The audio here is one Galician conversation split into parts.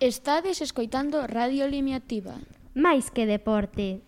Estades escoitando Radio Limiativa. Máis que deporte.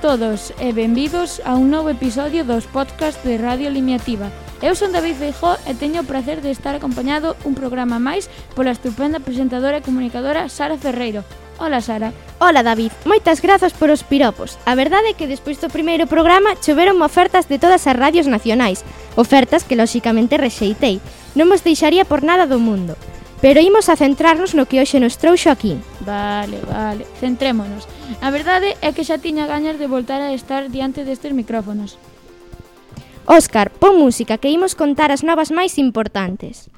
todos e benvidos a un novo episodio dos podcast de Radio Limiativa. Eu son David Feijó e teño o placer de estar acompañado un programa máis pola estupenda presentadora e comunicadora Sara Ferreiro. Ola, Sara. Ola, David. Moitas grazas por os piropos. A verdade é que despois do primeiro programa choveron ofertas de todas as radios nacionais, ofertas que lóxicamente rexeitei. Non vos deixaría por nada do mundo. Pero imos a centrarnos no que hoxe nos trouxo aquí. Vale, vale, centrémonos. A verdade é que xa tiña gañas de voltar a estar diante destes micrófonos. Óscar, pon música que imos contar as novas máis importantes.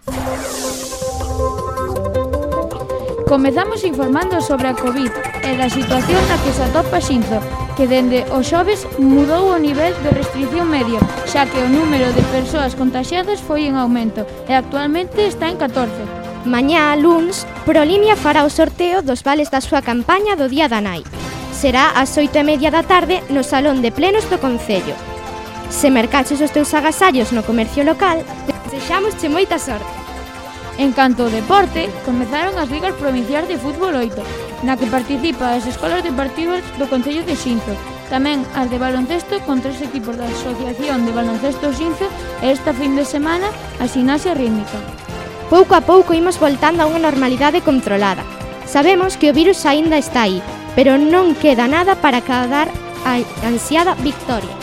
Comezamos informando sobre a COVID e da situación na que se atopa Xinzo, que dende o xoves mudou o nivel de restricción media, xa que o número de persoas contagiadas foi en aumento e actualmente está en 14. Mañá, luns, Prolimia fará o sorteo dos vales da súa campaña do Día da Nai. Será ás oito e media da tarde no Salón de Plenos do Concello. Se mercaches os teus agasallos no comercio local, desexamosche moita sorte. En canto ao deporte, comezaron as ligas provinciais de fútbol 8, na que participa as escolas deportivas do Concello de Xinzo, tamén as de baloncesto con tres equipos da Asociación de Baloncesto Xinzo e esta fin de semana a Sinasia Rítmica. Pouco a pouco imos voltando a unha normalidade controlada. Sabemos que o virus aínda está aí, pero non queda nada para cadar a ansiada victoria.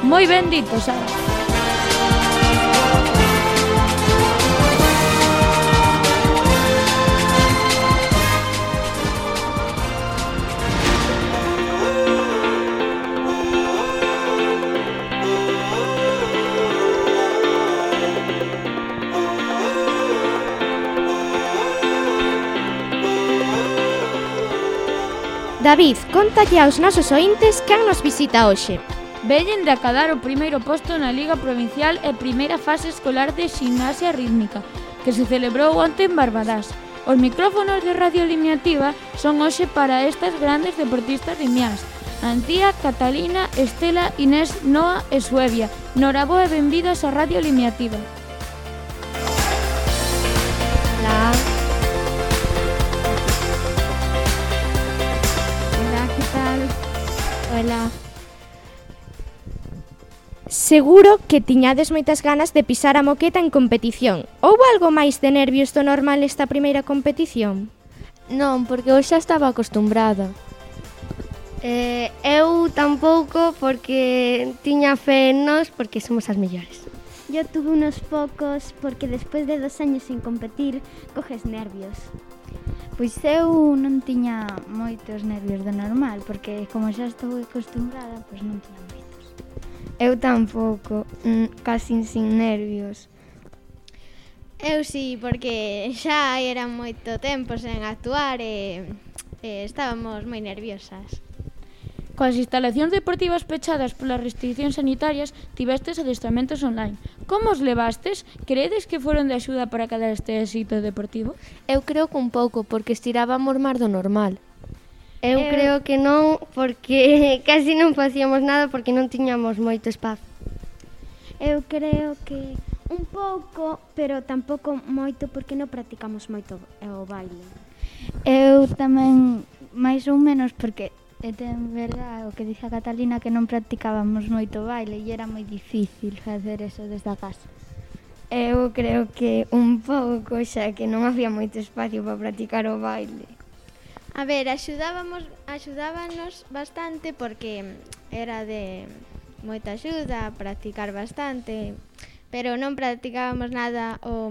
Moi ben dito, Sara. David, contalle aos nosos ointes quen nos visita hoxe. Vellen de acadar o primeiro posto na Liga Provincial e primeira fase escolar de ximnasia rítmica, que se celebrou onte en Barbadas. Os micrófonos de Radio Limiativa son hoxe para estas grandes deportistas limiás, Antía, Catalina, Estela, Inés, Noa e Suevia. Noraboa e benvidas a Radio Limiativa. La... escola. Seguro que tiñades moitas ganas de pisar a moqueta en competición. Houbo algo máis de nervios do normal esta primeira competición? Non, porque eu xa estaba acostumbrada. Eh, eu tampouco porque tiña fe en nos porque somos as mellores. Yo tuve unos poucos porque despois de dos años sin competir coges nervios. Pois eu non tiña moitos nervios do normal, porque como xa estou acostumbrada, pois non tiña moitos. Eu tampouco, mm, casi sin nervios. Eu sí, porque xa era moito tempo sen actuar e, e estábamos moi nerviosas. Coas instalacións deportivas pechadas polas restriccións sanitarias, tivestes adestramentos online. Como os levastes? Credes que foron de axuda para cada este éxito deportivo? Eu creo que un pouco, porque estirábamos máis do normal. Eu, Eu creo que non, porque casi non facíamos nada porque non tiñamos moito espazo. Eu creo que un pouco, pero tampouco moito porque non practicamos moito o baile. Eu tamén máis ou menos porque E ten verdad o que dixe a Catalina que non practicábamos moito baile e era moi difícil facer eso desde a casa. Eu creo que un pouco xa que non había moito espacio para practicar o baile. A ver, axudábamos, axudábanos bastante porque era de moita axuda, practicar bastante, pero non practicábamos nada o,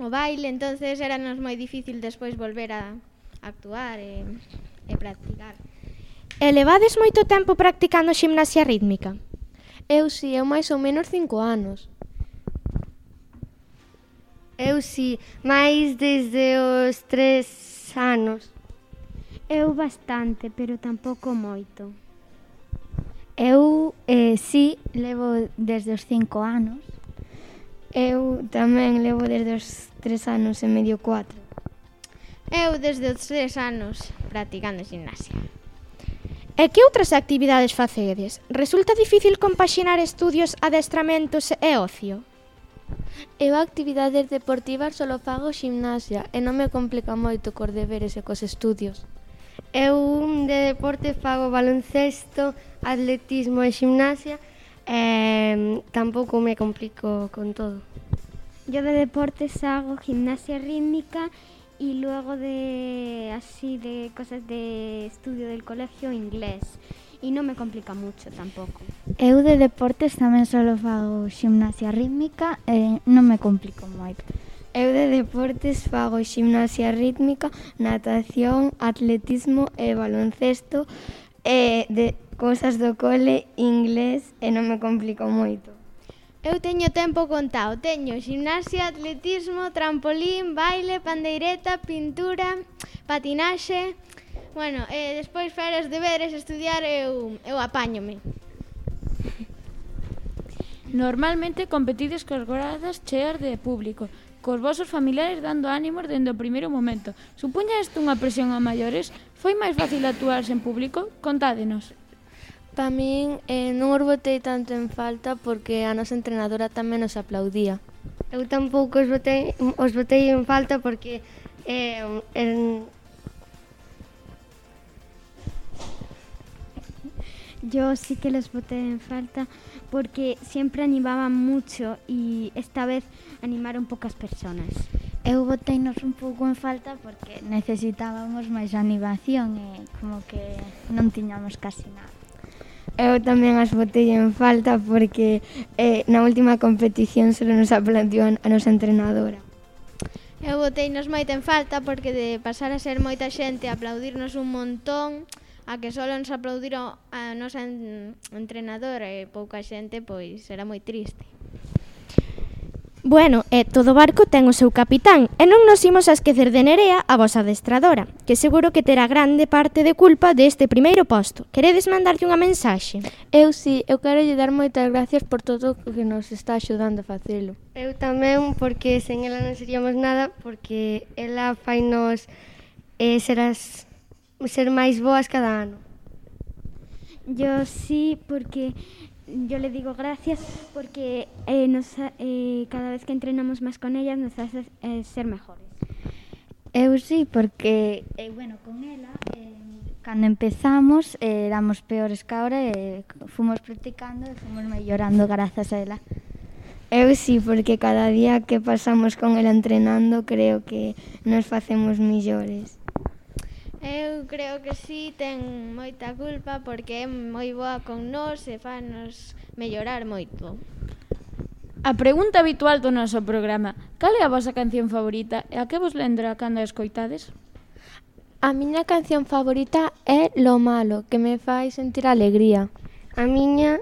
o baile, entonces era nos moi difícil despois volver a actuar e, e practicar. E levades moito tempo practicando ximnasia rítmica? Eu si, eu máis ou menos cinco anos. Eu si, máis desde os tres anos. Eu bastante, pero tampouco moito. Eu eh, si, levo desde os cinco anos. Eu tamén levo desde os tres anos e medio cuatro. Eu desde os tres anos practicando gimnasia. E que outras actividades facedes? Resulta difícil compaxinar estudios, adestramentos e ocio? Eu actividades deportivas solo fago ximnasia e non me complica moito cos deberes e cos estudios. Eu de deporte fago baloncesto, atletismo e ximnasia e tampouco me complico con todo. Yo de deportes hago gimnasia rítmica y luego de así de cosas de estudio del colegio inglés e non me complica mucho tampouco. Eu de deportes tamén solo fago gimnasia rítmica e non me complico moito. Eu de deportes fago gimnasia rítmica, natación, atletismo e baloncesto e de cosas do cole, inglés e non me complico moito. Eu teño tempo contado. Teño gimnasia, atletismo, trampolín, baile, pandeireta, pintura, patinaxe... Bueno, e despois fer os deberes, estudiar, eu, eu apáñome. Normalmente competides cos gradas cheas de público, cos vosos familiares dando ánimos dende o primeiro momento. Supuña isto unha presión a maiores? Foi máis fácil actuarse en público? Contádenos. Pa min eh, non os botei tanto en falta porque a nosa entrenadora tamén nos aplaudía. Eu tampouco os botei, os botei en falta porque eh, en, Yo sí que los boté en falta porque siempre animaban mucho y esta vez animaron pocas personas. Eu boteinos un pouco en falta porque necesitábamos máis animación e como que non tiñamos casi nada. Eu tamén as botei en falta porque eh, na última competición só nos aplaudiu a nosa entrenadora. Eu botei nos moito en falta porque de pasar a ser moita xente a aplaudirnos un montón, a que só nos aplaudiron a nosa entrenadora e pouca xente, pois era moi triste. Bueno, e todo barco ten o seu capitán, e non nos imos a esquecer de Nerea, a vosa adestradora, que seguro que terá grande parte de culpa deste primeiro posto. Queredes mandarlle unha mensaxe? Eu sí, eu quero lle dar moitas gracias por todo o que nos está axudando a facelo. Eu tamén, porque sen ela non seríamos nada, porque ela fai nos eh, serás, ser máis boas cada ano. Yo sí, porque yo le digo gracias porque eh, nos, eh, cada vez que entrenamos más con ellas nos hace eh, ser mejores. Eu sí, porque, eh, bueno, con ela, eh, cando empezamos, eh, éramos peores que ahora, eh, fomos practicando e fomos mellorando grazas a ela. Eu sí, porque cada día que pasamos con ela entrenando creo que nos facemos millores. Eu creo que sí ten moita culpa porque é moi boa con nós e fanos mellorar moito. A pregunta habitual do noso programa, cal é a vosa canción favorita e a que vos lembra cando a escoitades? A miña canción favorita é Lo Malo, que me fai sentir alegría. A miña...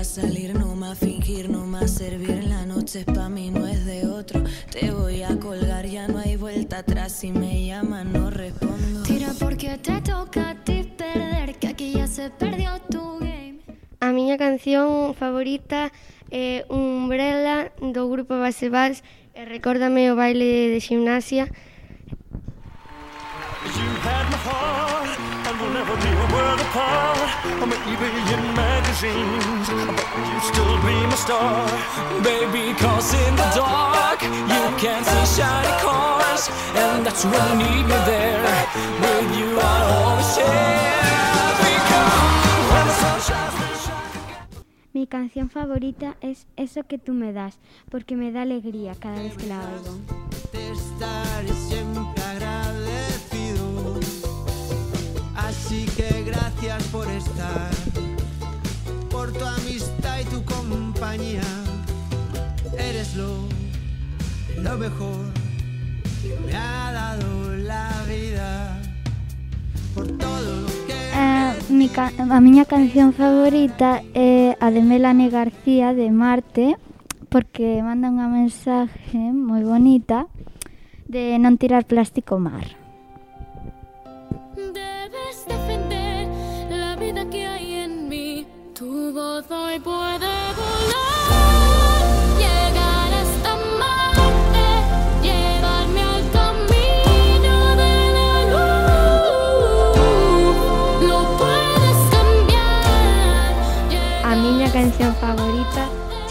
A salir, no más fingir, no más servir. La noche es pa' mí, no es de otro. Te voy a colgar, ya no hay vuelta atrás. Si me llaman, no respondo. Tira porque te toca a ti perder, que aquí ya se perdió tu game. A miña canción favorita é Umbrella do grupo Base Vals e recórdame o baile de gimnasia You had my heart, and we'll never be a world apart. Maybe magazines, but you still be my star. Baby, cause in the dark you can see shiny cars, and that's when you need me there. With you, I'll always share. Because when the sun shines, we shine. Mi canción favorita es Eso que tú me das, porque me da alegría cada vez que la oigo. Te estaré siempre agradecido. Así que gracias por estar, lo mejor que me ha dado la vida. Por todo lo que Eh, mi ca a miña canción favorita é a de Melanie García de Marte porque manda unha mensaje moi bonita de non tirar plástico mar. Debes defender la vida que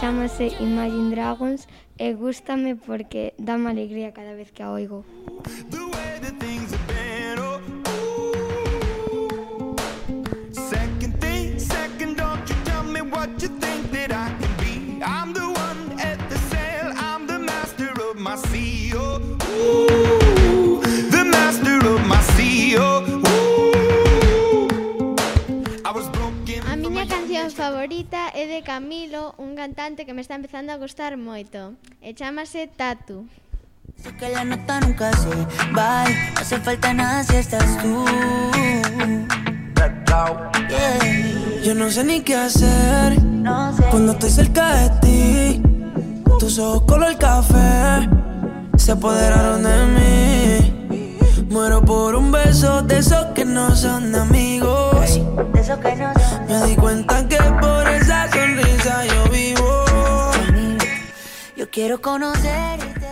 chamase Imagine Dragons e gústame porque dáme alegría cada vez que a oigo. É de Camilo, un cantante que me está empezando a gustar moito. E chamase Tatu. Sé que la nota nunca se va, no hace falta nada si estás tú. Yeah. Yo no sé ni qué hacer cuando estoy cerca de ti. Tus ojos color café se apoderaron de mí. Muero por un beso de esos que no son amigos. De eso que no son Me di cuenta que Quero conocerte.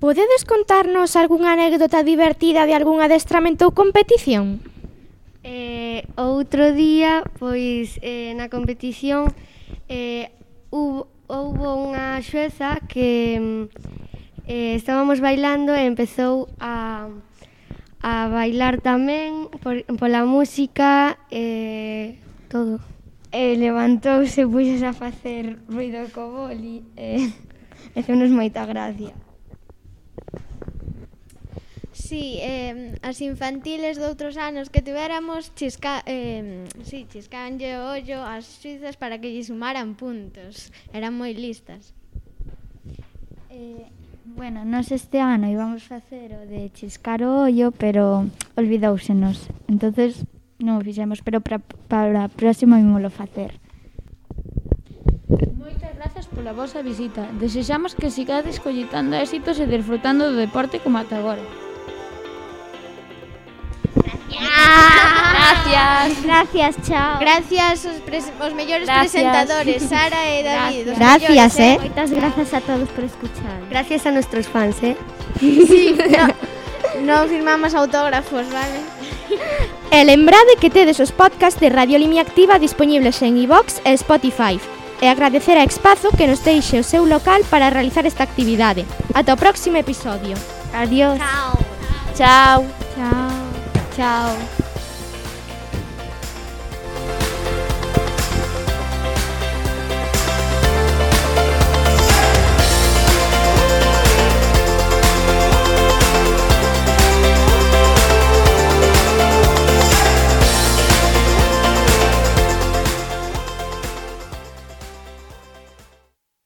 Podedes contarnos algunha anécdota divertida de algún adestramento ou competición? Eh, outro día, pois, eh, na competición eh, hubo, houbo unha xueza que mm, eh, estábamos bailando e empezou a, a bailar tamén por, pola música e eh, todo e levantouse, puxese a facer ruido co boli e, eh, e feunos moita gracia. Sí, eh, as infantiles de outros anos que tivéramos chisca, eh, sí, chiscanlle o ollo ás suizas para que lle sumaran puntos. Eran moi listas. Eh, bueno, nos este ano íbamos facer o de chiscar o ollo, pero olvidousenos. Entonces non o fixemos, pero para, para a próxima imolo facer. Moitas grazas pola vosa visita. Desexamos que sigades collitando éxitos e desfrutando do deporte como ata agora. Gracias. Gracias, chao. Gracias os, pres os mellores gracias. presentadores, Sara e David. Gracias, gracias mellores, eh. eh. Moitas grazas a todos por escuchar. Gracias a nuestros fans, eh. Sí, no, no firmamos autógrafos, vale? E lembrade que tedes os podcast de Radio Limia Activa disponibles en iVox e Spotify. E agradecer a Espazo que nos deixe o seu local para realizar esta actividade. Ata o próximo episodio. Adiós. Chao. Chao. Chao. Chao.